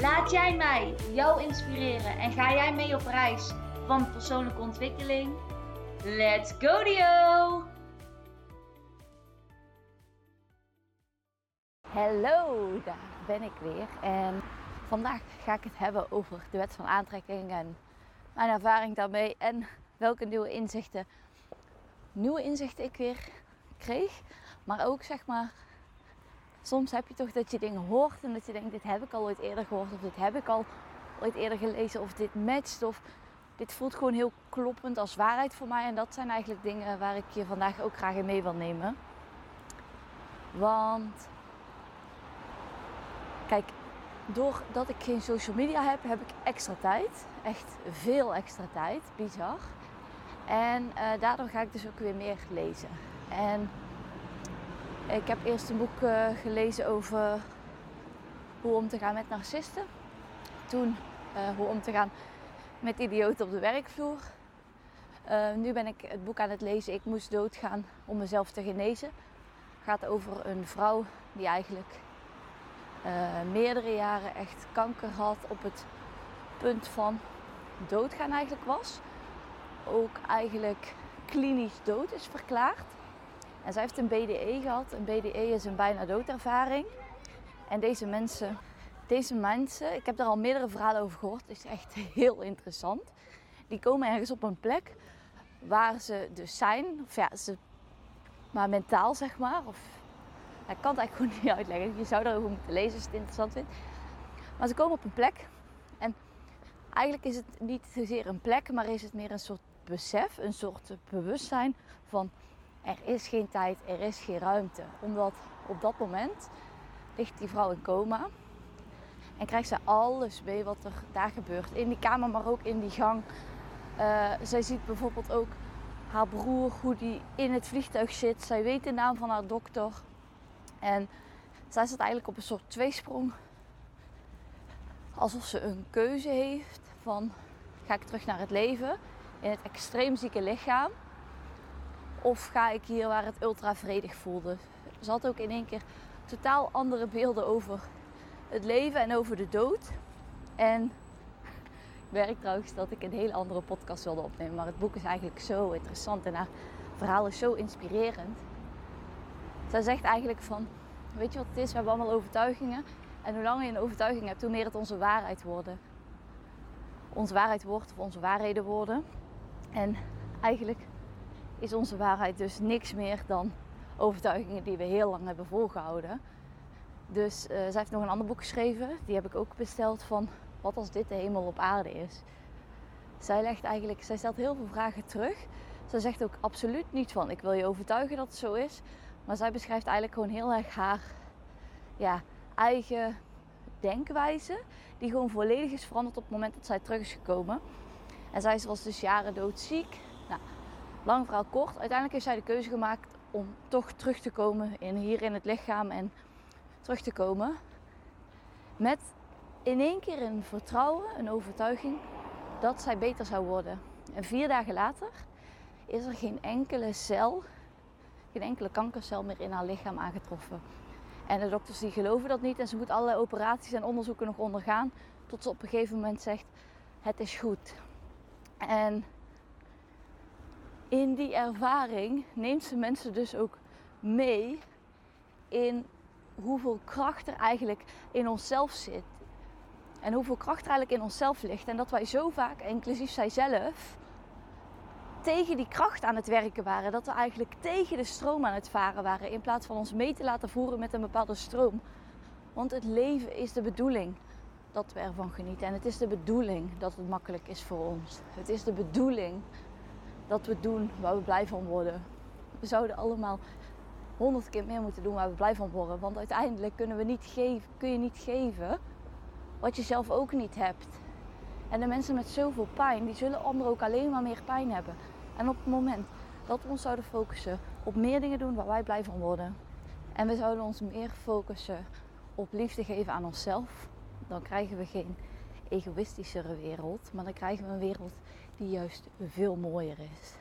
Laat jij mij jou inspireren en ga jij mee op reis van persoonlijke ontwikkeling? Let's go Dio! Hallo, daar ben ik weer. En vandaag ga ik het hebben over de wet van aantrekking en mijn ervaring daarmee en welke nieuwe inzichten, nieuwe inzichten ik weer kreeg. Maar ook zeg maar soms heb je toch dat je dingen hoort en dat je denkt, dit heb ik al ooit eerder gehoord of dit heb ik al ooit eerder gelezen of dit matcht of dit voelt gewoon heel kloppend als waarheid voor mij. En dat zijn eigenlijk dingen waar ik je vandaag ook graag in mee wil nemen. Want kijk, doordat ik geen social media heb, heb ik extra tijd. Echt veel extra tijd, bizar. En uh, daardoor ga ik dus ook weer meer lezen. En ik heb eerst een boek uh, gelezen over hoe om te gaan met narcisten. Toen uh, hoe om te gaan met idioten op de werkvloer. Uh, nu ben ik het boek aan het lezen. Ik moest doodgaan om mezelf te genezen. Het gaat over een vrouw die eigenlijk meerdere jaren echt kanker had. Op het punt van doodgaan eigenlijk was. Ook eigenlijk klinisch dood is verklaard. En zij heeft een BDE gehad. Een BDE is een bijna doodervaring. En deze mensen, deze mensen, ik heb daar al meerdere verhalen over gehoord. Het is echt heel interessant. Die komen ergens op een plek waar ze dus zijn. Of ja, ze, maar mentaal zeg maar. Of, ik kan het eigenlijk gewoon niet uitleggen. Je zou daarover moeten lezen als je het interessant vindt. Maar ze komen op een plek. En eigenlijk is het niet zozeer een plek, maar is het meer een soort besef, een soort bewustzijn van er is geen tijd, er is geen ruimte. Omdat op dat moment ligt die vrouw in coma. En krijgt ze alles mee wat er daar gebeurt. In die kamer, maar ook in die gang. Uh, zij ziet bijvoorbeeld ook haar broer, hoe die in het vliegtuig zit. Zij weet de naam van haar dokter. En zij staat eigenlijk op een soort tweesprong. Alsof ze een keuze heeft van ga ik terug naar het leven in het extreem zieke lichaam of ga ik hier waar het ultra vredig voelde? Ze had ook in één keer totaal andere beelden over het leven en over de dood. En ik merk trouwens dat ik een hele andere podcast wilde opnemen. Maar het boek is eigenlijk zo interessant en haar verhaal is zo inspirerend. Zij zegt eigenlijk van, weet je wat het is? We hebben allemaal overtuigingen. En hoe langer je een overtuiging hebt, hoe meer het onze waarheid worden. Onze waarheid wordt of onze waarheden worden. En eigenlijk is onze waarheid dus niks meer dan overtuigingen die we heel lang hebben volgehouden. Dus uh, zij heeft nog een ander boek geschreven, die heb ik ook besteld van wat als dit de hemel op aarde is. Zij legt eigenlijk, zij stelt heel veel vragen terug. Zij zegt ook absoluut niet van ik wil je overtuigen dat het zo is. Maar zij beschrijft eigenlijk gewoon heel erg haar ja, eigen denkwijze. Die gewoon volledig is veranderd op het moment dat zij terug is gekomen. En zij was dus jaren doodziek. Nou, lang verhaal kort. Uiteindelijk heeft zij de keuze gemaakt om toch terug te komen in, hier in het lichaam en terug te komen. Met in één keer een vertrouwen, een overtuiging dat zij beter zou worden. En vier dagen later is er geen enkele cel, geen enkele kankercel meer in haar lichaam aangetroffen. En de dokters die geloven dat niet en ze moet allerlei operaties en onderzoeken nog ondergaan. Tot ze op een gegeven moment zegt: Het is goed. En in die ervaring neemt ze mensen dus ook mee in hoeveel kracht er eigenlijk in onszelf zit. En hoeveel kracht er eigenlijk in onszelf ligt. En dat wij zo vaak, inclusief zijzelf, tegen die kracht aan het werken waren. Dat we eigenlijk tegen de stroom aan het varen waren. In plaats van ons mee te laten voeren met een bepaalde stroom. Want het leven is de bedoeling dat we ervan genieten. En het is de bedoeling dat het makkelijk is voor ons. Het is de bedoeling dat we doen waar we blij van worden. We zouden allemaal honderd keer meer moeten doen waar we blij van worden. Want uiteindelijk kunnen we niet geven, kun je niet geven wat je zelf ook niet hebt. En de mensen met zoveel pijn, die zullen anderen ook alleen maar meer pijn hebben. En op het moment dat we ons zouden focussen op meer dingen doen waar wij blij van worden. En we zouden ons meer focussen op liefde geven aan onszelf. Dan krijgen we geen egoïstischere wereld. Maar dan krijgen we een wereld die juist veel mooier is.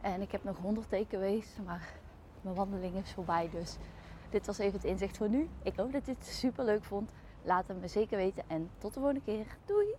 En ik heb nog honderd takeaways, maar mijn wandeling is voorbij. Dus dit was even het inzicht voor nu. Ik hoop dat je het super leuk vond. Laat het me zeker weten en tot de volgende keer. Doei!